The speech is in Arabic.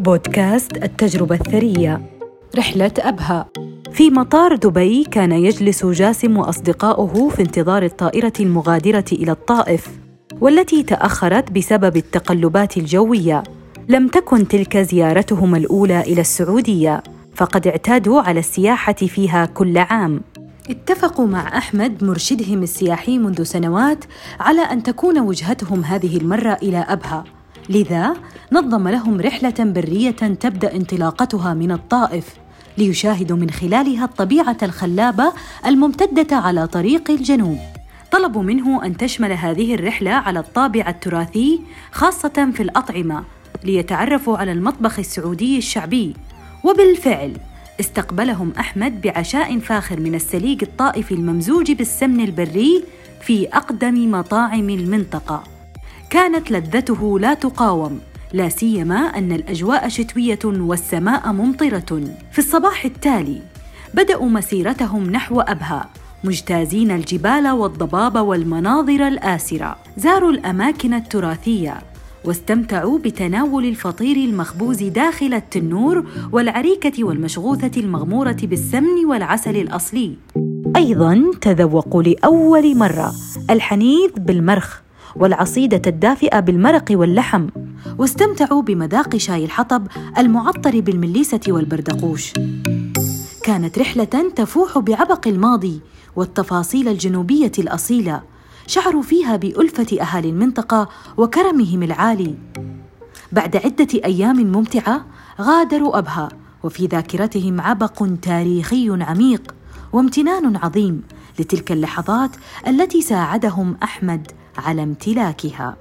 بودكاست التجربة الثرية. رحلة أبها. في مطار دبي كان يجلس جاسم وأصدقاؤه في انتظار الطائرة المغادرة إلى الطائف والتي تأخرت بسبب التقلبات الجوية. لم تكن تلك زيارتهم الأولى إلى السعودية فقد اعتادوا على السياحة فيها كل عام. اتفقوا مع أحمد مرشدهم السياحي منذ سنوات على أن تكون وجهتهم هذه المرة إلى أبها. لذا نظم لهم رحلة برية تبدأ انطلاقتها من الطائف ليشاهدوا من خلالها الطبيعة الخلابة الممتدة على طريق الجنوب. طلبوا منه أن تشمل هذه الرحلة على الطابع التراثي خاصة في الأطعمة ليتعرفوا على المطبخ السعودي الشعبي وبالفعل استقبلهم أحمد بعشاء فاخر من السليق الطائفي الممزوج بالسمن البري في أقدم مطاعم المنطقة. كانت لذته لا تقاوم لا سيما أن الأجواء شتوية والسماء ممطرة. في الصباح التالي بدأوا مسيرتهم نحو أبها مجتازين الجبال والضباب والمناظر الآسرة. زاروا الأماكن التراثية واستمتعوا بتناول الفطير المخبوز داخل التنور والعريكة والمشغوثة المغمورة بالسمن والعسل الأصلي. أيضا تذوقوا لأول مرة الحنيذ بالمرخ. والعصيدة الدافئة بالمرق واللحم. واستمتعوا بمذاق شاي الحطب المعطر بالمليسة والبردقوش. كانت رحلة تفوح بعبق الماضي والتفاصيل الجنوبية الأصيلة شعروا فيها بألفة أهالي المنطقة وكرمهم العالي. بعد عدة أيام ممتعة غادروا أبها وفي ذاكرتهم عبق تاريخي عميق وامتنان عظيم لتلك اللحظات التي ساعدهم أحمد على امتلاكها.